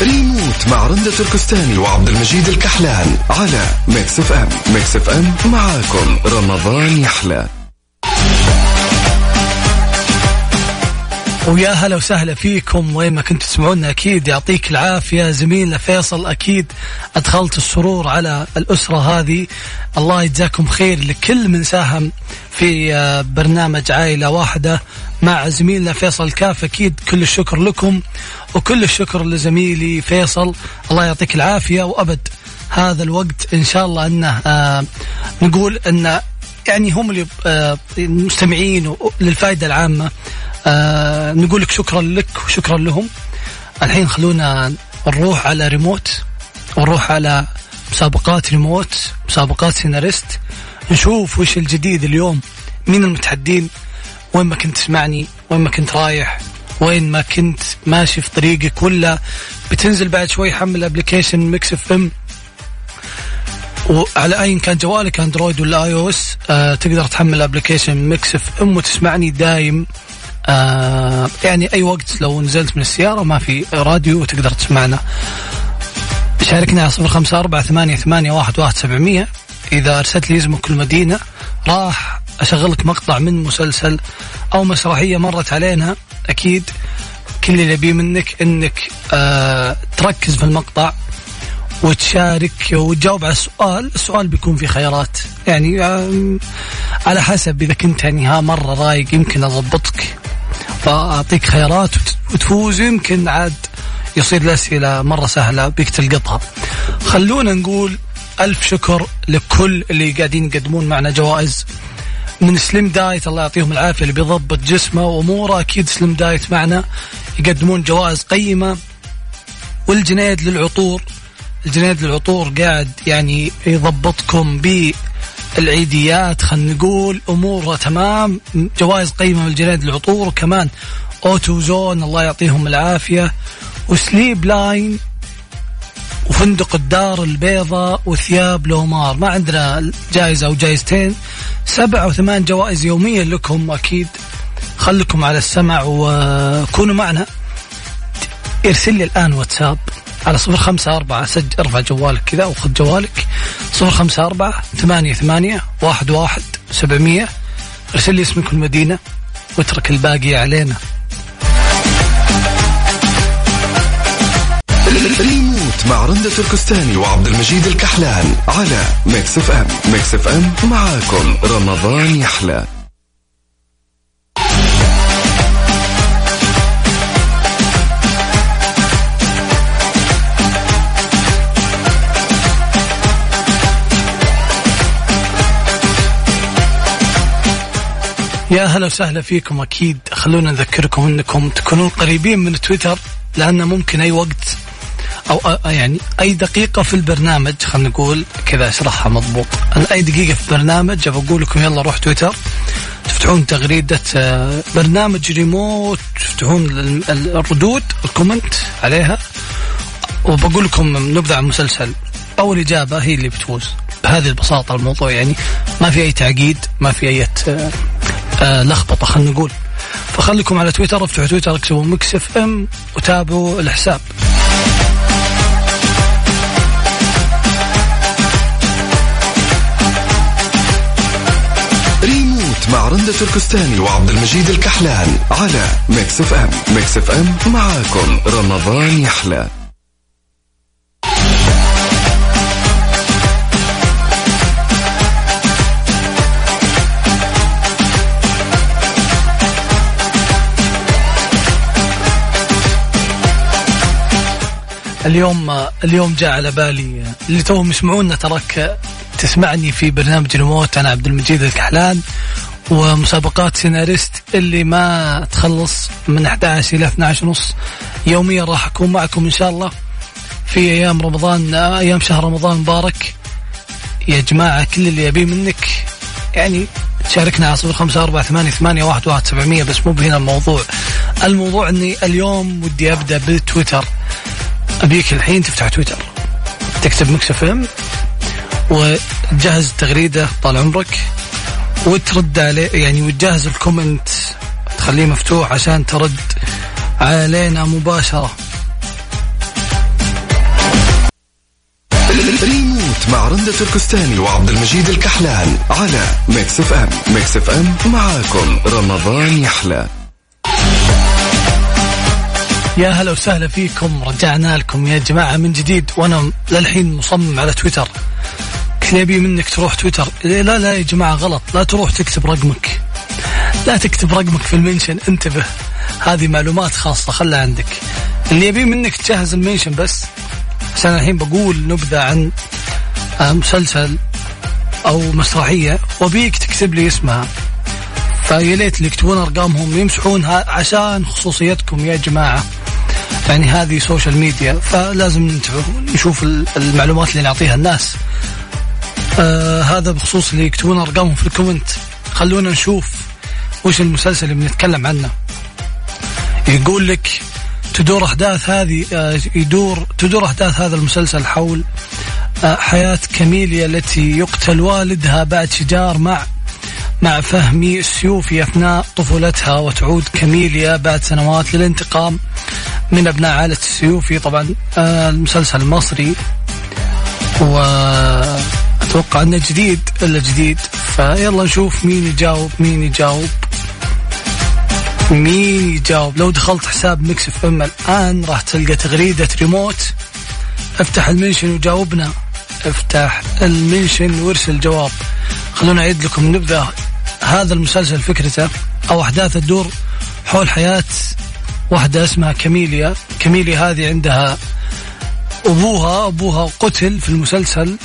ريموت مع رندة تركستاني وعبد المجيد الكحلان على Mix FM. Mix FM معاكم. رمضان يحلى. ويا هلا وسهلا فيكم. وين ما كنتوا تسمعونا أكيد يعطيك العافية. زميلنا فيصل أكيد أدخلت السرور على الأسرة هذه. الله يجزاكم خير لكل من ساهم في آه، برنامج عائلة واحدة. مع زميلنا فيصل الكاف أكيد كل الشكر لكم وكل الشكر لزميلي فيصل. الله يعطيك العافية وأبد هذا الوقت. إن شاء الله أنه آه نقول أن يعني هم اللي آه مستمعين للفائدة العامة. آه نقول لك شكرا لك وشكرا لهم. الحين خلونا نروح على ريموت. ونروح على مسابقات ريموت مسابقات سيناريست. نشوف وش الجديد اليوم. مين المتحدين؟ وين ما كنت تسمعني وين ما كنت رايح وين ما كنت ماشي في طريقك ولا بتنزل بعد شوي حمل application Mix FM وعلى أي كان جوالك Android ولا iOS آه تقدر تحمل application Mix FM وتسمعني دايم. آه يعني أي وقت لو نزلت من السيارة ما في راديو وتقدر تسمعنا. شاركنا على صفر خمسة أربعة ثمانية, ثمانية واحد, واحد سبعمية. إذا أرسلت لي اسمك المدينة راح أشغل لك مقطع من مسلسل أو مسرحية مرت علينا أكيد كل اللي أبيه منك أنك آه تركز في المقطع وتشارك وتجاوب على السؤال السؤال بيكون في خيارات. يعني آه على حسب إذا كنت يعني ها مرة رايق يمكن أضبطك. فأعطيك خيارات وتفوز يمكن عاد يصير الأسئلة مرة سهلة بيك تلقطها. خلونا نقول ألف شكر لكل اللي قاعدين يقدمون معنا جوائز. من سليم دايت الله يعطيهم العافية اللي بيضبط جسمه وأموره. أكيد سليم دايت معنا. يقدمون جوائز قيمة. والجنيد للعطور. الجنيد للعطور قاعد يعني يضبطكم بالعيديات. خلينا نقول أموره تمام. جوائز قيمة من الجنيد للعطور. وكمان Auto Zone الله يعطيهم العافية. و Sleep Line وفندق الدار البيضاء وثياب لومار ما عندنا جائزة أو جائزتين. سبع أو ثمان جوائز يوميا لكم أكيد. خلكم على السمع وكونوا معنا. ارسل لي الآن واتساب على صفر خمسة أربعة سجل ارفع جوالك كذا وخذ جوالك. صفر خمسة أربعة ثمانية ثمانية واحد واحد سبعمية. ارسل لي اسمك المدينة واترك الباقي علينا. ريموت مع رندة تركستاني وعبد المجيد الكحلان على Mix FM Mix FM معاكم. رمضان يحلى. يا هلا وسهلا فيكم. أكيد خلونا نذكركم إنكم تكونون قريبين من تويتر لأنه ممكن أي وقت أو يعني أي دقيقة في البرنامج خلينا نقول كذا أشرحها مضبوط. أي دقيقة في البرنامج بقول لكم يلا روح تويتر. تفتحون تغريدة آه، برنامج ريموت تفتحون الردود الكومنت عليها. وبقول لكم نبدأ عن مسلسل أول إجابة هي اللي بتفوز. بهذه البساطة الموضوع يعني ما في أي تعقيد ما في أي آه، آه، لخبطة خلينا نقول. فخليكم على تويتر افتحوا تويتر اكتبوا Mix FM وتابعوا الحساب. مع رندة تركستاني وعبد المجيد الكحلان على Mix FM Mix FM معاكم. رمضان يحلى. اليوم اليوم جاء على بالي اللي توهم يسمعونا تراك تسمعني في برنامج ريموت أنا عبد المجيد الكحلان. ومسابقات سيناريست اللي ما تخلص من 11 إلى 12 ونص يوميا راح أكون معكم إن شاء الله. في أيام رمضان أيام شهر رمضان مبارك. يا جماعة كل اللي يبيه منك. يعني تشاركنا على صفر خمسة أربعة ثمانية, ثمانية واحد, واحد سبعمية. بس مو بهنا الموضوع. الموضوع أني اليوم ودي أبدأ بتويتر أبيك الحين تفتح تويتر. تكتب Mix FM. وتجهز التغريده طال عمرك. وترد عليه يعني وتجهز ال comment تخليه مفتوح عشان ترد علينا مباشرة. ريموت مع رندة تركستاني وعبد المجيد الكحلان على Mix FM. Mix FM معاكم. رمضان يحلى. يا هلا وسهلا فيكم. رجعنا لكم يا جماعة من جديد. وأنا للحين مصمم على تويتر. كل يبي منك تروح تويتر. لا لا يا جماعة غلط. لا تروح تكتب رقمك. لا تكتب رقمك في ال mention انتبه. هذه معلومات خاصة خلها عندك. اللي أبي منك تجهز ال mention بس. عشان الحين بقول نبذة عن آه، مسلسل أو مسرحية وأبيك تكتب لي اسمها. فيا ليت اللي يكتبون أرقامهم يمسحونها عشان خصوصيتكم يا جماعة. يعني هذه social media فلازم نشوف المعلومات اللي نعطيها الناس. آه هذا بخصوص اللي يكتبون أرقامهم في ال comment. خلونا نشوف وش المسلسل اللي بنتكلم عنه. يقول لك تدور أحداث هذه آه يدور تدور أحداث هذا المسلسل حول آه حياة كاميليا التي يقتل والدها بعد شجار مع مع فهمي السيوفي أثناء طفولتها وتعود كاميليا بعد سنوات للانتقام من أبناء عائلة السيوفي طبعا آه المسلسل المصري واتوقع أنه جديد إلا جديد. فيلا نشوف مين يجاوب مين يجاوب. مين يجاوب؟ لو دخلت حساب Mix FM الآن راح تلقى تغريدة ريموت. افتح المنشن وجاوبنا. افتح المنشن وارسل جواب خلونا اعيد لكم. نبذة هذا المسلسل فكرته أو أحداثه تدور حول حياة واحدة اسمها كاميليا. كاميليا هذه عندها أبوها أبوها قتل في المسلسل.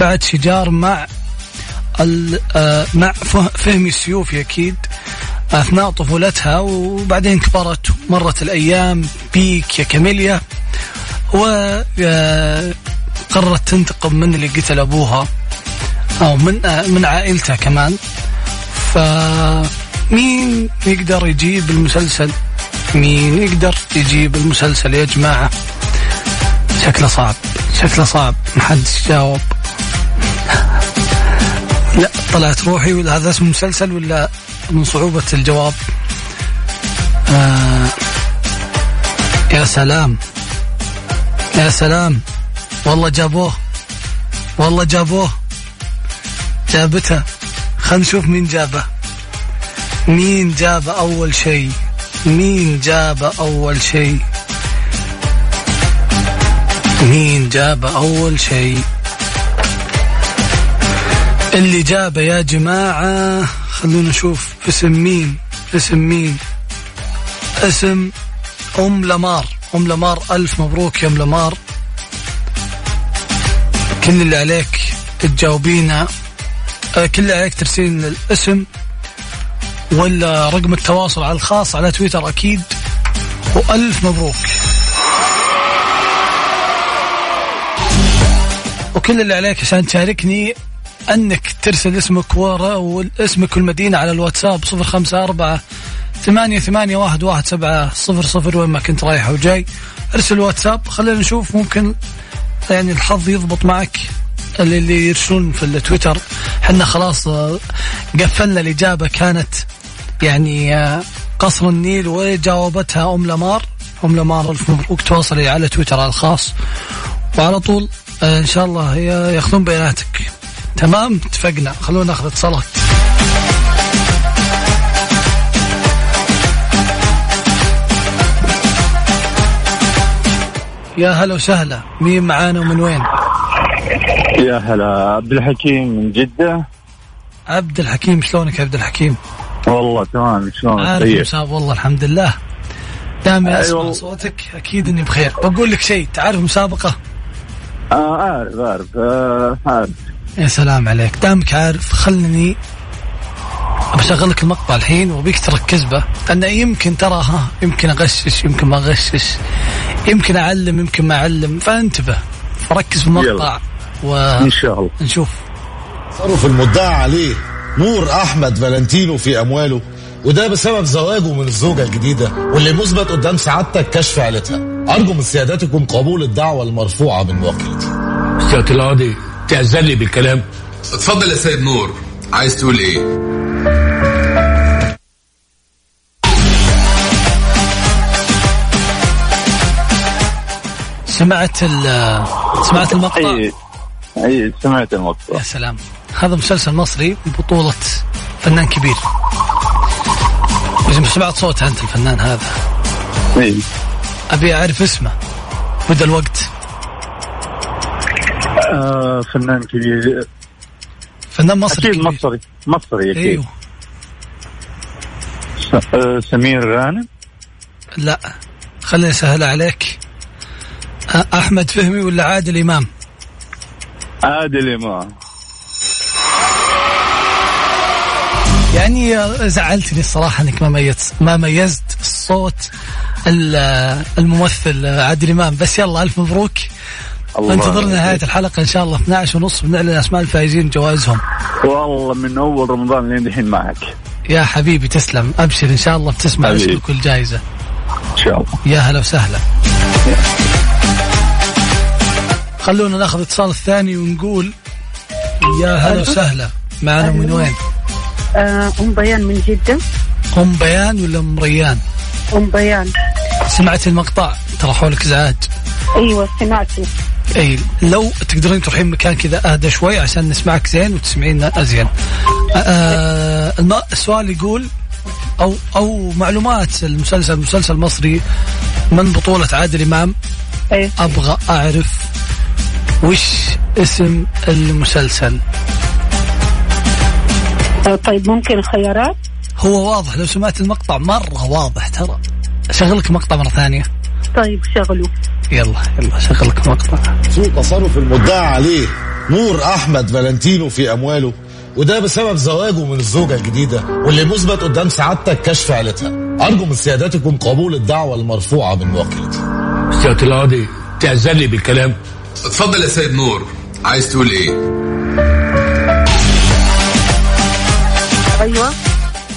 بعد شجار مع آه، مع فهمي السيوفي أكيد أثناء طفولتها وبعدين كبرت مرت الأيام بيك يا كاميليا وقررت آه، تنتقم من اللي قتل أبوها أو من آه، من عائلته كمان. فمين يقدر يجيب المسلسل؟ مين يقدر يجيب المسلسل يا جماعة؟ شكله صعب شكله صعب ما حد جاوب. لا طلعت روحي ولا هذا اسم مسلسل ولا من صعوبة الجواب؟ آه يا سلام يا سلام والله جابوه والله جابوه جابته. خلينا نشوف مين جابه. مين جاب أول شيء؟ مين جاب أول شيء؟ مين جاب أول شيء؟ اللي جابه يا جماعة خلونا نشوف. اسم مين؟ اسم مين؟ اسم أم لمار. أم لمار ألف مبروك يا أم لمار. كل اللي عليك تجاوبينا. آه، كل اللي عليك ترسلين الاسم ولا رقم التواصل على الخاص على تويتر أكيد. وألف مبروك. وكل اللي عليك عشان تشاركني أنك ترسل اسمك ورا واسمك والمدينة على الواتساب صفر خمسة أربعة ثمانية ثمانية واحد واحد سبعة صفر صفر وين ما كنت رايح وجاي. ارسل واتساب خلينا نشوف ممكن يعني الحظ يضبط معك اللي يرسلون في التويتر. حنا خلاص قفلنا الإجابة. كانت يعني آه، قصر النيل وجاوبتها أم لمار. أم لمار ألف مبروك. تواصلي على تويتر الخاص. وعلى طول آه، إن شاء الله ياخذون بياناتك. تمام؟ اتفقنا. خلونا ناخذ اتصالات. يا هلا وسهلا. مين معانا ومن وين؟ يا هلا. عبد الحكيم من جدة. عبد الحكيم شلونك يا عبد الحكيم؟ والله تمام. شلونك؟ عارف طيب. والله الحمد لله. دام اسمع أيوة. صوتك أكيد إني بخير. بقول لك شيء تعرف مسابقة؟ آه عارف عارف آه عارف يا سلام عليك. دامك عارف خلني بشغل لك المقطع الحين وبيك تركز به لأنه يمكن ترى ها يمكن أغشش يمكن ما أغشش. يمكن أعلم يمكن ما أعلم. فانتبه فركز في المقطع و... إن شاء الله. نشوف. تصرف المدعى عليه. نور أحمد فالنتينو في أمواله وده بسبب زواجه من الزوجة الجديدة واللي مثبت قدام سعادتك كشف عيلتها. أرجو من سيادتكم قبول الدعوة المرفوعة من وكيلتي سيادة القاضي تأذن لي بالكلام. اتفضل يا سيد نور. عايز تقول إيه؟ سمعت ال سمعت المقطع؟ اي أي سمعت المقطع. يا سلام. هذا مسلسل مصري بطولة فنان كبير. إذا سمعت صوته أنت الفنان هذا. إي. أبي أعرف اسمه. بدأ الوقت. آه فنان كبير. فنان مصري أكيد كبير. مصري. مصري أكيد. أيوه. آه سمير غانم؟ لا. خليني أسهل عليك. أحمد فهمي ولا عادل إمام؟ عادل إمام. يعني زعلتني الصراحة إنك ما ميزت ما ميزت الصوت ال- الممثل عادل إمام. بس يلا ألف مبروك. الله انتظرنا نهاية الحلقة إن شاء الله 12 ونص بنعلن اسماء الفائزين جوائزهم. والله من أول رمضان لين دحين معك. يا حبيبي تسلم. أبشر إن شاء الله بتسمع. اسمك كل جائزة. إن شاء الله. يا هلا وسهلا. خلونا ناخذ اتصال الثاني ونقول يا هلا وسهلا. معنا من وين؟ آه، أم بيان من جدة. أم بيان ولا أم ريان؟ أم بيان. سمعت المقطع. ترى حولك ازعاج أيوة سمعته اي لو تقدرين تروحين مكان كذا اهدى شوي عشان نسمعك زين وتسمعينا زين آه الم- السؤال يقول أو أو معلومات المسلسل مسلسل مصري من بطولة عادل إمام؟ أيوة. أبغى أعرف وش اسم المسلسل. آه، طيب ممكن الخيارات هو واضح لو سمعت المقطع مرة واضح ترى. شغلك مقطع مرة ثانية. طيب شغلوا. يلا يلا شغلك مقطع. سوء تصرف المدعى عليه؟ نور أحمد فالنتينو في أمواله وده بسبب زواجه من الزوجة الجديدة واللي مثبت قدام سعادتك كشف عيلتها. أرجو من سيادتكم قبول الدعوة المرفوعة من موكلتي سيادة القاضي تعزل لي بالكلام. اتفضل يا سيد نور. عايز تقول إيه؟ أيوة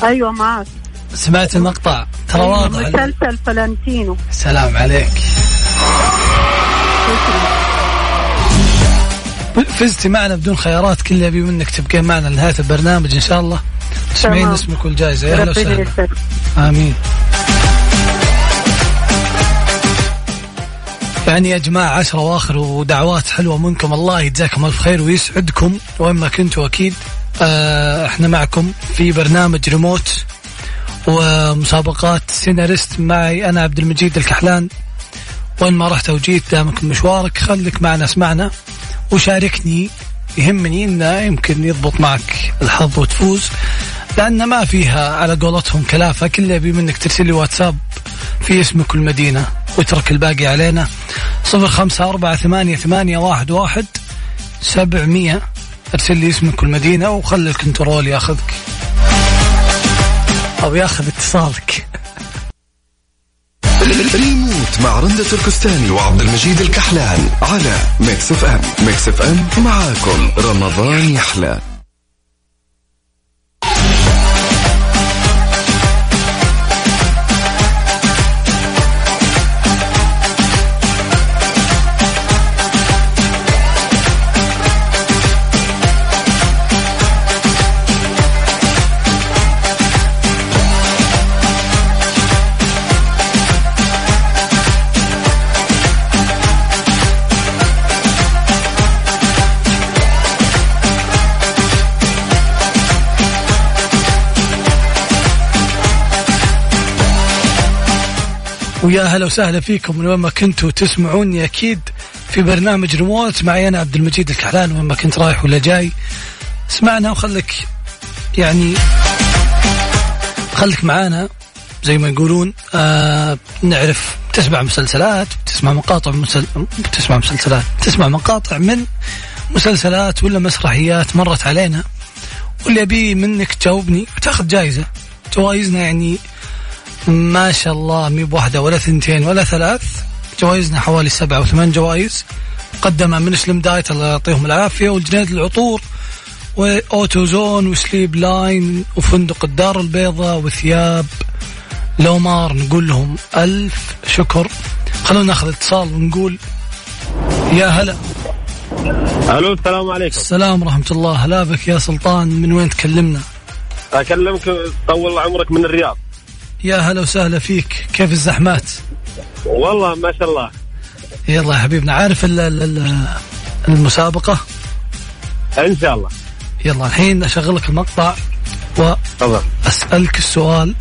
أيوة معك. سمعت المقطع. ترى واضح. مسلسل فلانتينو سلام عليك. فزتي معنا بدون خيارات كل اللي ابي منك تبقين معنا لنهاية البرنامج إن شاء الله. تسمعين. اسمك والجائزة. يا أهلا وسهلا. آمين. يعني يا جماعة عشرة واخر ودعوات حلوة منكم. الله يجزاكم ألف خير ويسعدكم وين ما كنتوا أكيد. آه إحنا معكم في برنامج ريموت. ومسابقات سيناريست معي أنا عبد المجيد الكحلان. وين ما رحت وجيت دامك مشوارك خليك معنا اسمعنا. وشاركني يهمني إنه يمكن يضبط معك الحظ وتفوز لأن ما فيها على قولتهم كلافة كل يبي منك ترسل لي واتساب في اسمك والمدينه واترك الباقي علينا. صفر خمسة أربعة ثمانية ثمانية واحد واحد سبعمية ارسل لي اسمك والمدينة وخلي الكنترول ياخذك. أو ياخذ اتصالك. ريموت مع رندة تركستاني وعبد المجيد الكحلان على Mix FM. Mix FM معاكم. رمضان يحلى. ويا هلا وسهلا فيكم. من وين ما كنتوا تسمعوني أكيد في برنامج ريموت. معي أنا عبد المجيد الكحلان. وين ما كنت رايح ولا جاي اسمعنا وخليك يعني خليك معانا زي ما يقولون. آه نعرف تسمع مسلسلات تسمع مقاطع مسل... تسمع مسلسلات تسمع مقاطع من مسلسلات ولا مسرحيات مرت علينا. واللي ابي منك تجاوبني وتاخذ جائزه جوائزنا يعني ما شاء الله مي بواحدة ولا ثنتين ولا ثلاث. جوائزنا حوالي سبعة أو ثمان جوائز. مقدمة من Slim Diet الله يعطيهم العافية والجنيد للعطور و Auto Zone و Sleep Line وفندق الدار البيضاء وثياب لومار. نقول لهم ألف شكر. خلونا ناخذ اتصال ونقول يا هلا. ألو السلام عليكم. السلام ورحمة الله. هلا بك يا سلطان من وين تكلمنا؟ أكلمك طول عمرك من الرياض. يا هلا وسهلا فيك. كيف الزحمات؟ والله ما شاء الله. يلا يا حبيبنا عارف ال- ال- ال- المسابقة؟ إن شاء الله. يلا الحين اشغل لك المقطع تفضل. وأسألك السؤال.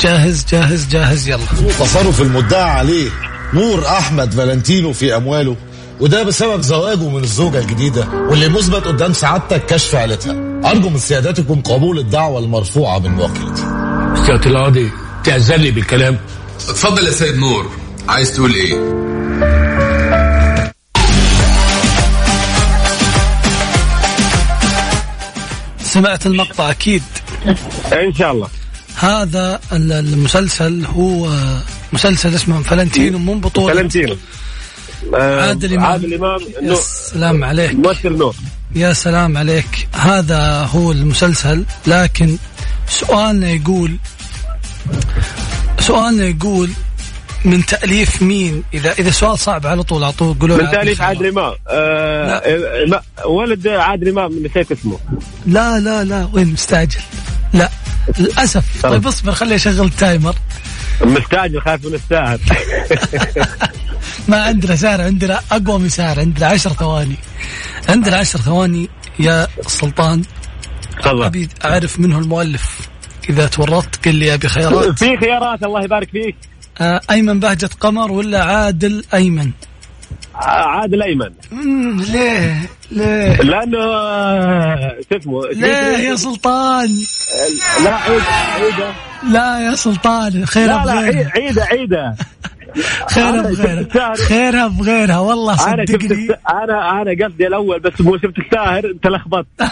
جاهز جاهز جاهز يلا. تصرف المدعى عليه نور أحمد فالنتينو في أمواله وده بسبب زواجه من الزوجة الجديدة واللي مثبت قدام سعادتك كشف عيلتها. أرجو من سيادتكم قبول الدعوة المرفوعة من وكيلتي سيادة القاضي لي بالكلام. اتفضل يا سيد نور عايز تقول إيه؟ سمعت المقطع أكيد. إن شاء الله. هذا ال- المسلسل هو مسلسل اسمه فلنتينو من بطولة. فلنتينو. آه، عادل إمام. عادل إمام يا سلام عليك. ممثل نور يا سلام عليك. هذا هو المسلسل لكن سؤالنا يقول سؤالنا يقول من تأليف مين؟ إذا إذا سؤال صعب على طول أعطوه قولوا من لي تأليف عادل إمام. آه آه، ولد عادل إمام نسيت اسمه. لا لا لا وين؟ مستعجل. لا للأسف. طيب اصبر خلي أشغل التايمر. مستعجل خايف من الساهر ما عندنا سعر عندنا أقوى من سعر عندنا عشر ثواني. عندنا عشر ثواني يا سلطان. تفضل. أبي أعرف منه المؤلف. إذا تورطت قل لي أبي خيارات في خيارات الله يبارك فيك. آه، أيمن بهجة قمر ولا عادل أيمن؟ آه، عادل أيمن. ليه؟ ليه؟ لأنه آه، شو اسمه؟ ليه يا سلطان؟ لا عيد عيده لا يا سلطان خيرها لا لا عيد- بغيرها عيده عيده خيرها بغيرها. خيرها بغيرها والله صدقني. أنا أنا قصدي الأول بس مو شفت الساهر انت لخبطت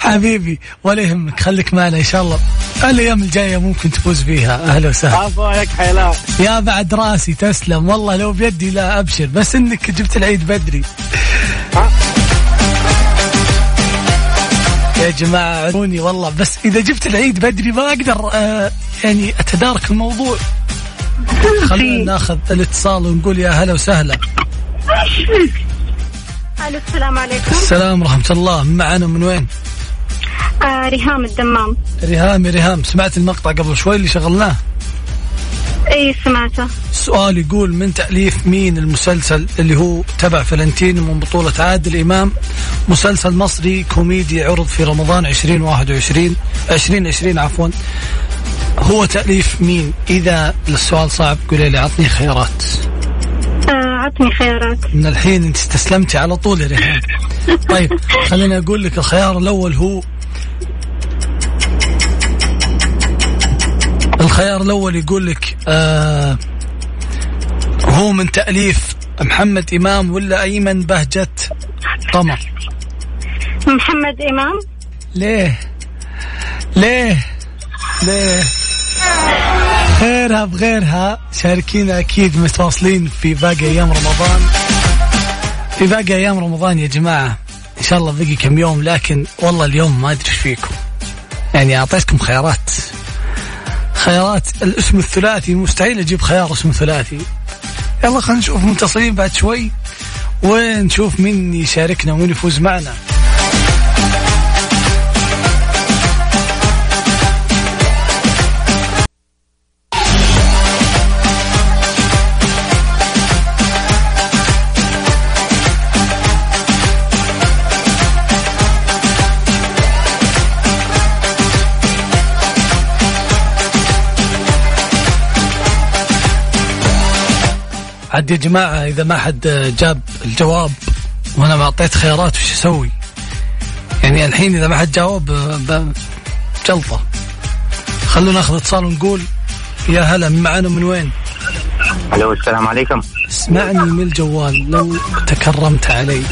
حبيبي ولا يهمك خليك معنا إن شاء الله. الأيام الجاية ممكن تفوز فيها. أهلا وسهلا. عفاك حيلان يا بعد راسي تسلم. والله لو بيدي لا أبشر بس إنك جبت العيد بدري. يا جماعة عذروني والله بس إذا جبت العيد بدري ما أقدر آه يعني أتدارك الموضوع. خلينا ناخذ الاتصال ونقول يا هلا وسهلا. ألو السلام عليكم. السلام ورحمة الله. معنا من وين؟ آه ريهام الدمام. ريهام يا ريهام. سمعت المقطع قبل شوي اللي شغلناه؟ إي سمعته. السؤال يقول من تأليف مين المسلسل اللي هو تبع فلنتين من بطولة عادل إمام؟ مسلسل مصري كوميدي عرض في رمضان 2021 2020 عفوا. هو تأليف مين؟ إذا السؤال صعب قولي لي عطني خيارات. عطني خيارات. من الحين انت استسلمتي على طول يا ريهام طيب خليني أقول لك الخيار الأول هو الخيار الأول يقول لك آه هو من تأليف محمد إمام ولا أيمن بهجة قمر محمد إمام. ليه؟ ليه؟ ليه؟ خيرها بغيرها شاركينا أكيد متواصلين في باقي أيام رمضان. في باقي أيام رمضان يا جماعة. إن شاء الله بقي كم يوم لكن والله اليوم ما أدري إيش فيكم. يعني أعطيتكم خيارات. خيارات. الاسم الثلاثي مستحيل أجيب خيار اسم ثلاثي. يلا خلينا نشوف متصلين بعد شوي. ونشوف مين يشاركنا ومين يفوز معنا. عاد يا جماعة إذا ما حد جاب الجواب وأنا ما أعطيت خيارات وش أسوي؟ يعني الحين إذا ما حد جاوب جلطة خلونا ناخذ اتصال ونقول يا هلا معنا من وين؟ ألو السلام عليكم اسمعني من الجوال لو تكرمت علي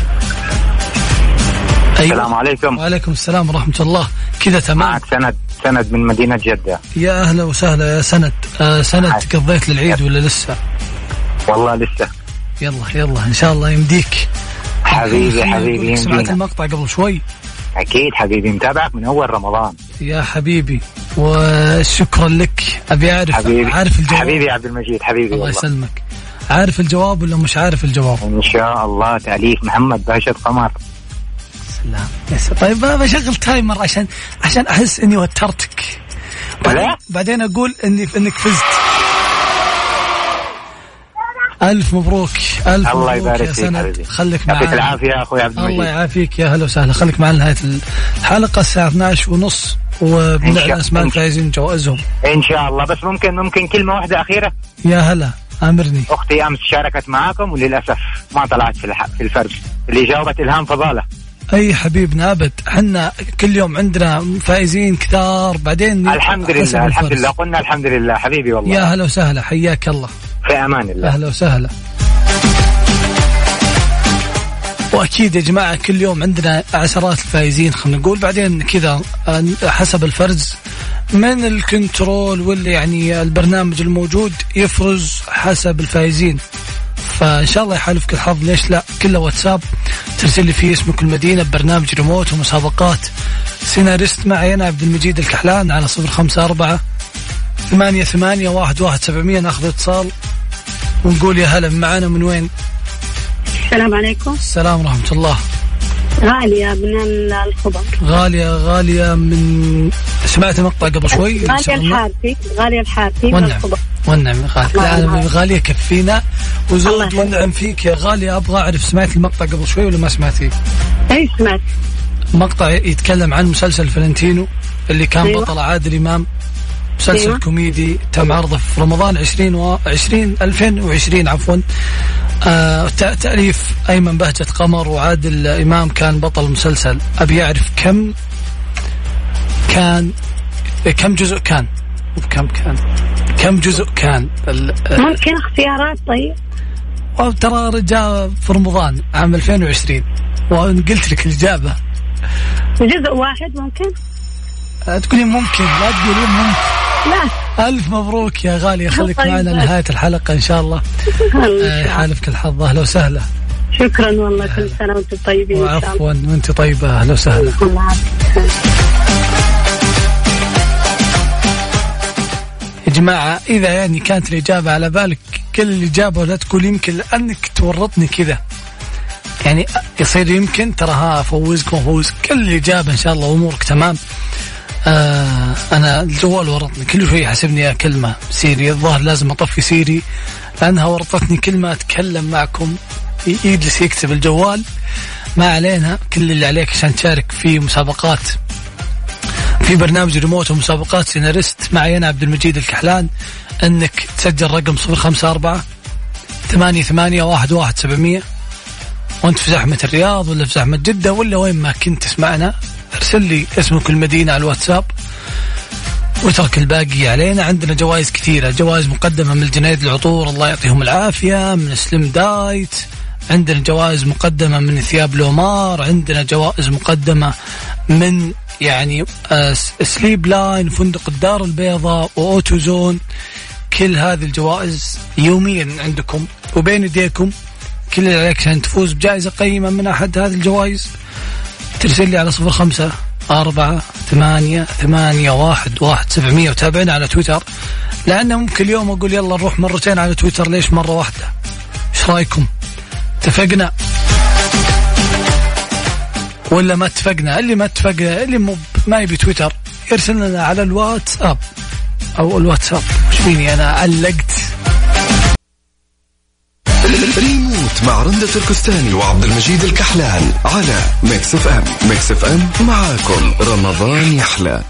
السلام عليكم وعليكم السلام ورحمة الله كذا تمام معك سند سند من مدينة جدة يا أهلا وسهلا يا سند آه سند. قضيت للعيد ولا لسه؟ والله لسه. يلا يلا إن شاء الله يمديك. حبيبي حبيبي لك سمعت المقطع قبل شوي. أكيد حبيبي متابعك من أول رمضان. يا حبيبي وشكرا لك. أبي اعرف حبيبي عارف الجواب. حبيبي عبد المجيد حبيبي الله يسلمك. عارف الجواب ولا مش عارف الجواب؟ إن شاء الله تأليف محمد باشا قمر سلام. يا سلام. طيب بشغل تايمر عشان عشان أحس إني وترتك. بعدين أقول اني إنك فزت. ألف مبروك ألف الله مبروك يبارك يا فيك سند. خليك يعطيك معنا. العافية يا أخوي عبد الله المجيد يعافيك يا هلا وسهلا. خليك معنا نهايه الحلقة الساعة 12 ونص وبنعلن اسماء إن- الفائزين جوائزهم. إن شاء الله. بس ممكن ممكن كلمة واحدة أخيرة؟ يا هلا أمرني. أختي أمس شاركت معاكم وللأسف ما طلعت في في الفرز اللي جاوبت إلهام فضالة. أي حبيبنا أبد. حنا كل يوم عندنا فائزين كثار بعدين الحمد لله الحمد. لله. قلنا الحمد لله. حبيبي والله. يا هلا وسهلا حياك الله. في أمان الله. أهلا وسهلا. وأكيد يا جماعة كل يوم عندنا عشرات الفائزين خلينا نقول. بعدين كذا حسب الفرز من الكنترول واللي يعني البرنامج الموجود يفرز حسب الفائزين. فإن شاء الله يحالفك الحظ ليش لا؟ كله واتساب. ترسل لي فيه اسمك المدينة ببرنامج ريموت ومسابقات. سيناريست معي أنا عبد المجيد الكحلان على صفر خمسة أربعة ثمانية ثمانية واحد واحد سبعمية. ناخذ اتصال ونقول يا هلا معنا من وين؟ السلام عليكم. السلام ورحمة الله. غالية من الخبر. غالية غالية من سمعت مقطع قبل شوي؟ غالية. الحارثي غالية الحارثي من الخبر. والنعم يا غالية لا أنا غالية كفينا. الله وزود. والنعم فيك يا غالية أبغى أعرف سمعت المقطع قبل شوي ولا ما سمعتيه؟ أي سمعت. مقطع يتكلم عن مسلسل فلنتينو اللي كان أيوة. بطل عادل إمام. مسلسل أيوة. كوميدي تم عرضه في رمضان 20 و 20 2020 عفوا. آه تأ- تأليف أيمن بهجة قمر وعادل إمام كان بطل المسلسل أبي أعرف كم كان كم جزء كان؟ مو كم كان؟ كم جزء كان ممكن اختيارات طيب. ترى جاء في رمضان عام 2020 وقلت لك الإجابة. جزء واحد ممكن؟ آه، تقولين ممكن لا تقولين ممكن. لا. ألف مبروك يا غالية خليك الله معنا. نهاية الحلقة إن شاء الله. آه، يحالفك الحظ أهلا وسهلا. شكرا والله كل سنة وأنتم طيبين وعفوا وأنت طيبة أهلا وسهلا. جماعة إذا يعني كانت الإجابة على بالك قل الإجابة لا تقول يمكن لأنك تورطني كذا. يعني يصير يمكن ترى ها أفوزك قل الإجابة إن شاء الله أمورك تمام. آه أنا الجوال ورطني كل شوي يحسبني أكلم Siri. الظاهر لازم أطفي Siri لأنها ورطتني كل ما أتكلم معكم. يجلس يكتب الجوال. ما علينا كل اللي عليك عشان تشارك في مسابقات. في برنامج ريموت ومسابقات سيناريست. معي أنا عبد المجيد الكحلان إنك تسجل رقم 054 ثمانية ثمانية واحد واحد سبعمية. وأنت في زحمة الرياض ولا في زحمة جدة ولا وين ما كنت تسمعنا أرسل لي اسمك المدينة على الواتساب وترك الباقي علينا. عندنا جوائز كثيرة جوائز مقدمة من الجنيد العطور الله يعطيهم العافية من سلم دايت. عندنا جوائز مقدمة من ثياب Lomar عندنا جوائز مقدمة من يعني آه، Sleep Line فندق الدار البيضاء و Auto Zone كل هذه الجوائز يوميا عندكم وبين يديكم. كل اللي عليك عشان تفوز بجائزة قيمة من أحد هذه الجوائز. ترسل لي على صفر خمسة أربعة ثمانية ثمانية واحد واحد سبعمية وتابعنا على تويتر. لأن ممكن اليوم أقول يلا نروح مرتين على تويتر ليش مرة واحدة؟ إيش رأيكم؟ اتفقنا؟ ولا ما اتفقنا؟ اللي ما اتفق اللي مو ما يبي تويتر يرسل لنا على الواتساب. أو الواتساب. وش فيني أنا؟ علقت. ريموت مع رندة تركستاني وعبد المجيد الكحلان على Mix FM. Mix FM معاكم. رمضان يحلى.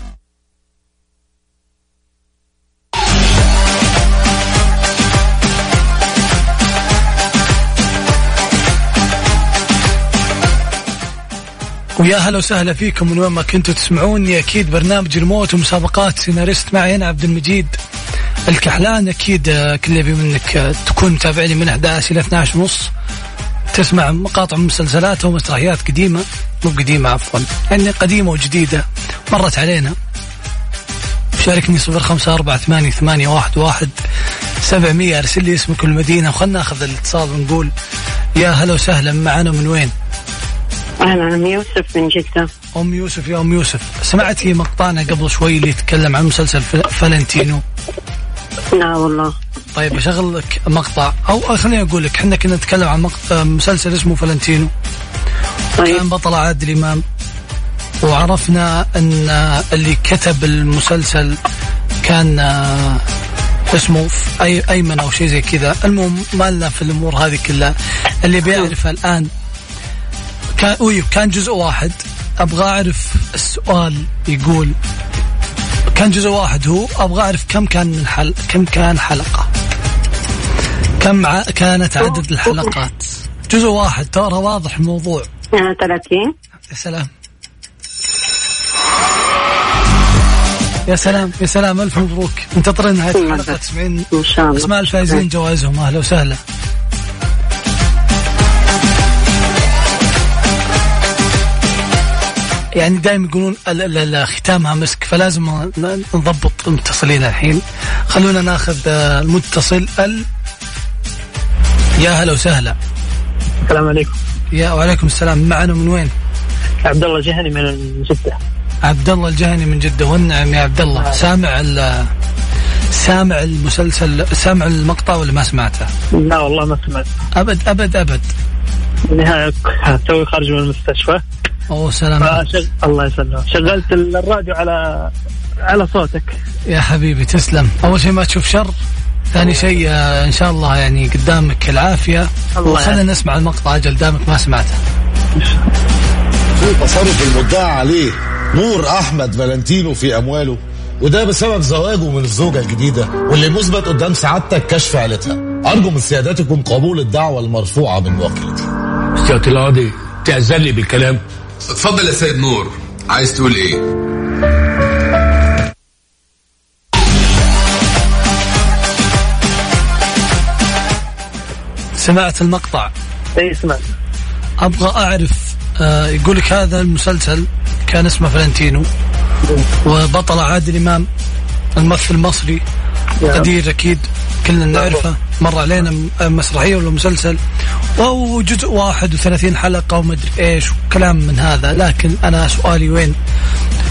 ويا هلا وسهلا فيكم من وين ما كنتوا تسمعوني. أكيد برنامج ريموت ومسابقات سيناريست معي أنا عبد المجيد الكحلان. أكيد آه، كل يبي منك آه، تكون متابعني من 11 إلى 12 ونص. تسمع مقاطع من مسلسلات ومسرحيات قديمة مو قديمة عفوا يعني قديمة وجديدة. مرت علينا. شاركني صفر خمسة أربعة ثمانية ثمانية واحد واحد سبعمية أرسل لي اسمك والمدينة وخلنا ناخذ الاتصال ونقول يا هلا وسهلا معنا من وين؟ أهلا أنا يوسف من جدة. أم يوسف يا أم يوسف. سمعتي مقطعنا قبل شوي اللي يتكلم عن مسلسل فالنتينو. لا والله. طيب أشغل لك مقطع. أو خليني أقول لك إحنا كنا نتكلم عن مقطع مسلسل اسمه فالنتينو. كان طيب بطل عادل إمام. وعرفنا أن اللي كتب المسلسل كان آه، اسمه اي أيمن أو شيء زي كذا. المهم ما لنا في الأمور هذه كلها. اللي بيعرفها الآن كان أوي كان جزء واحد. أبغى أعرف السؤال يقول كان جزء واحد هو أبغى أعرف كم كان من حل كم كان حلقة؟ كم ع... كانت عدد الحلقات؟ جزء واحد ترى واضح الموضوع. 30 يا سلام. يا سلام يا سلام ألف مبروك. منتظرين نهايه الحلقة. تسمعين إن شاء الله. اسماء الفائزين جوائزهم أهلا وسهلا. يعني دائما يقولون ختامها مسك فلازم نضبط المتصلين الحين. خلونا ناخذ آه، المتصل ال يا هلا وسهلا. السلام عليكم. يا وعليكم السلام. معنا من وين؟ عبد الله جهني من جدة. عبد الله الجهني من جدة. والنعم يا عبد الله سامع ال سامع المسلسل سامع المقطع ولا ما سمعته؟ لا والله ما سمعت. أبد أبد أبد. النهاية توي خارج من المستشفى. اوه سلام فشغ... الله يسلمك. شغلت الراديو على على صوتك. يا حبيبي تسلم. أول شيء ما تشوف شر ثاني شيء آه، إن شاء الله يعني قدامك العافية. الله وخلينا. نسمع المقطع أجل دامك ما سمعته. في تصرف المدعى عليه نور أحمد فالنتينو في أمواله وده بسبب زواجه من الزوجة الجديدة واللي مثبت قدام سعادتك كشف عيلتها. أرجو من سيادتكم قبول الدعوة المرفوعة من وكيلتي سيادة القاضي تأذن لي بالكلام. اتفضل يا سيد نور. عايز تقول إيه؟ سمعت المقطع. اي سمعت. أبغى أعرف آه يقول لك هذا المسلسل كان اسمه فلنتينو وبطل عادل إمام الممثل المصري قدير أكيد كلنا نعرفه. مر علينا م- مسرحية ولا مسلسل. وهو جزء واحد وثلاثين حلقة ومدري إيش وكلام من هذا. لكن أنا سؤالي وين؟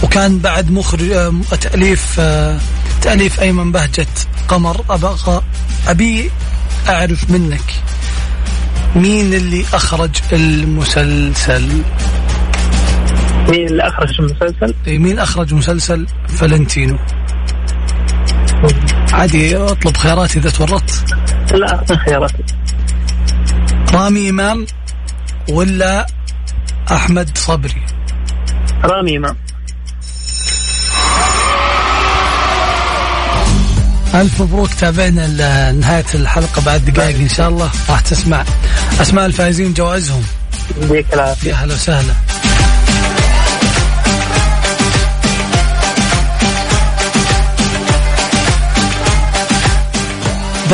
وكان بعد مخرج آه، تأليف آه، تأليف أيمن بهجة قمر أبغى أبي أعرف منك مين اللي أخرج المسلسل؟ مين اللي أخرج المسلسل؟ إيه، مين أخرج مسلسل فلنتينو عادي أطلب خيارات إذا تورطت. لا اعطني خياراتي. رامي إمام ولا أحمد صبري؟ رامي إمام. ألف مبروك تابعنا ل- نهايه الحلقة بعد دقائق إن شاء الله. راح تسمع أسماء الفائزين جوائزهم. يا هلا وسهلا.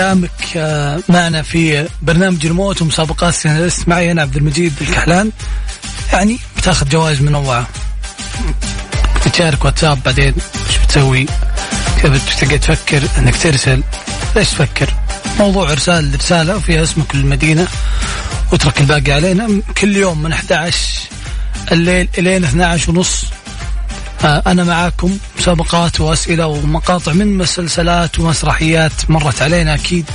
دامك آه، معنا في برنامج الموت ومسابقات سيناريست معي أنا عبد المجيد الكحلان. يعني بتاخذ جوائز منوعه بتشارك واتساب بعدين إيش بتسوي؟ كيف بتقعد تفكر إنك ترسل؟ ليش تفكر؟ موضوع إرسال رسالة وفيها اسمك المدينة واترك الباقي علينا. كل يوم من 11 الليل الين 12 ونص آه، أنا معاكم مسابقات وأسئلة ومقاطع من مسلسلات ومسرحيات مرت علينا أكيد.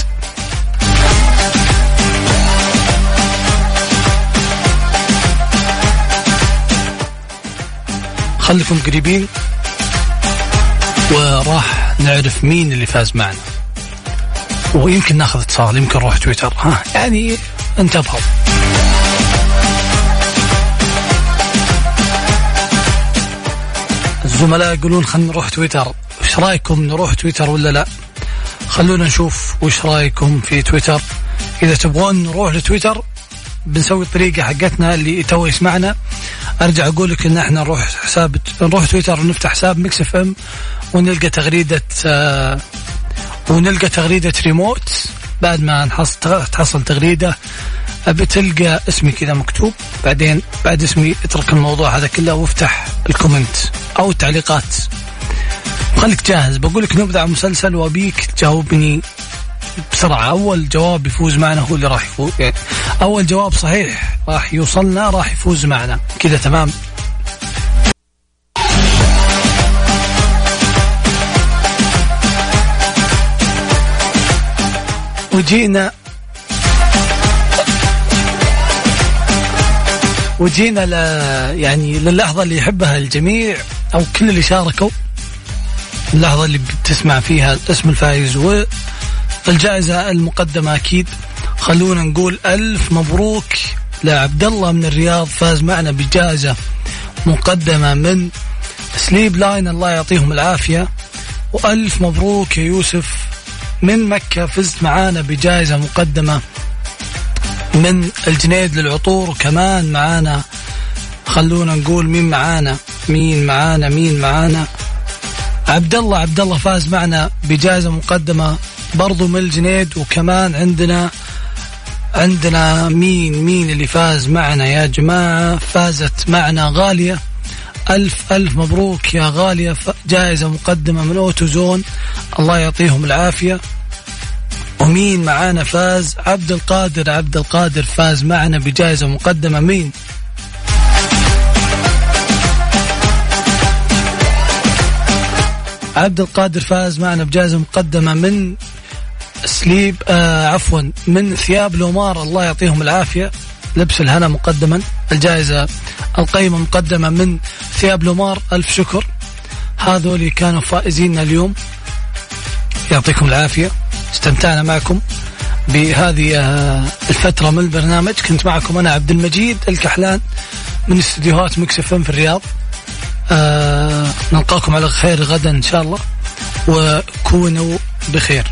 خليكم قريبين وراح نعرف مين اللي فاز معنا. ويمكن ناخذ اتصال يمكن نروح تويتر. ها يعني انتبهوا. الزملاء يقولون خلينا نروح تويتر. إيش رأيكم نروح تويتر ولا لا؟ خلونا نشوف وش رأيكم في تويتر. إذا تبغون نروح لتويتر بنسوي الطريقة حقتنا اللي تو يسمعنا. أرجع أقول لك إن إحنا نروح حساب نروح تويتر ونفتح حساب Mix FM ونلقى تغريدة آه ونلقى تغريدة ريموت. بعد ما نحصل تحصل تغريدة بتلقى اسمي كذا مكتوب بعدين بعد اسمي اترك الموضوع هذا كله وافتح ال comment أو التعليقات. خليك جاهز بقول لك نبدأ مسلسل وأبيك تجاوبني بسرعة. أول جواب يفوز معنا هو اللي راح يفوز يعني أول جواب صحيح راح يوصلنا راح يفوز معنا. كذا تمام؟ وجينا وجينا ل يعني للحظة اللي يحبها الجميع أو كل اللي شاركوا. اللحظة اللي بتسمع فيها اسم الفائز والجائزة المقدمة أكيد. خلونا نقول ألف مبروك لعبد الله من الرياض فاز معنا بجائزة مقدمة من سليب لاين. الله يعطيهم العافية. وألف مبروك يا يوسف. من مكة فزت معانا بجائزة مقدمة من الجنيد للعطور وكمان معانا. خلونا نقول مين معانا؟ مين معانا؟ مين معانا؟ عبد الله عبد الله فاز معنا بجائزة مقدمة برضو من الجنيد وكمان عندنا عندنا مين مين اللي فاز معنا يا جماعة؟ فازت معنا غالية. ألف ألف مبروك يا غالية جائزة مقدمة من Auto Zone الله يعطيهم العافية. ومين معانا فاز؟ عبد القادر عبد القادر فاز معنا بجائزة مقدمة. مين؟ عبد القادر فاز معنا بجائزة مقدمة من سليب آه عفوا من ثياب لومار. الله يعطيهم العافية. لبس الهنا مقدما. الجائزة القيمة مقدمة من ثياب لومار. ألف شكر. هذول كانوا فائزين اليوم. يعطيكم العافية. استمتعنا معكم بهذه آه، الفترة من البرنامج. كنت معكم أنا عبد المجيد الكحلان من استديوهات مكس في الرياض. آه نلقاكم على خير غدا إن شاء الله وكونوا بخير.